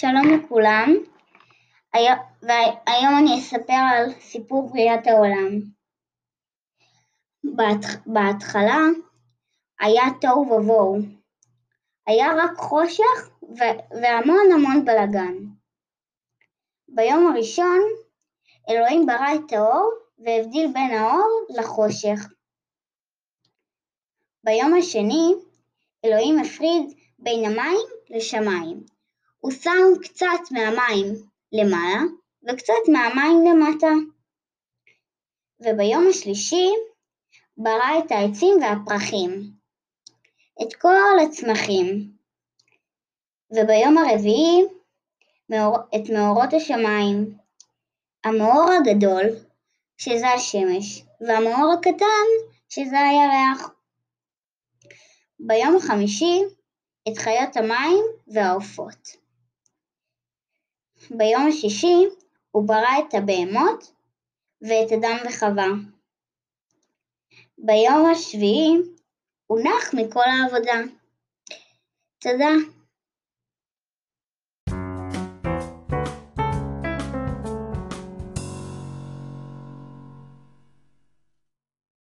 שלום לכולם, והיום אני אספר על סיפור בריאת העולם. בהתחלה היה תוהו ובוהו, היה רק חושך והמון המון בלאגן. ביום הראשון אלוהים ברא את האור והבדיל בין האור לחושך. ביום השני אלוהים הפריד בין המים לשמיים. הוא שם קצת מהמים למעלה וקצת מהמים למטה. וביום השלישי ברא את העצים והפרחים, את כל הצמחים. וביום הרביעי את מאורות השמיים, המאור הגדול, שזה השמש, והמאור הקטן, שזה הירח. ביום החמישי את חיות המים והעופות. ביום השישי הוא ברא את הבהמות ואת אדם וחווה. ביום השביעי הוא נח מכל העבודה. תודה.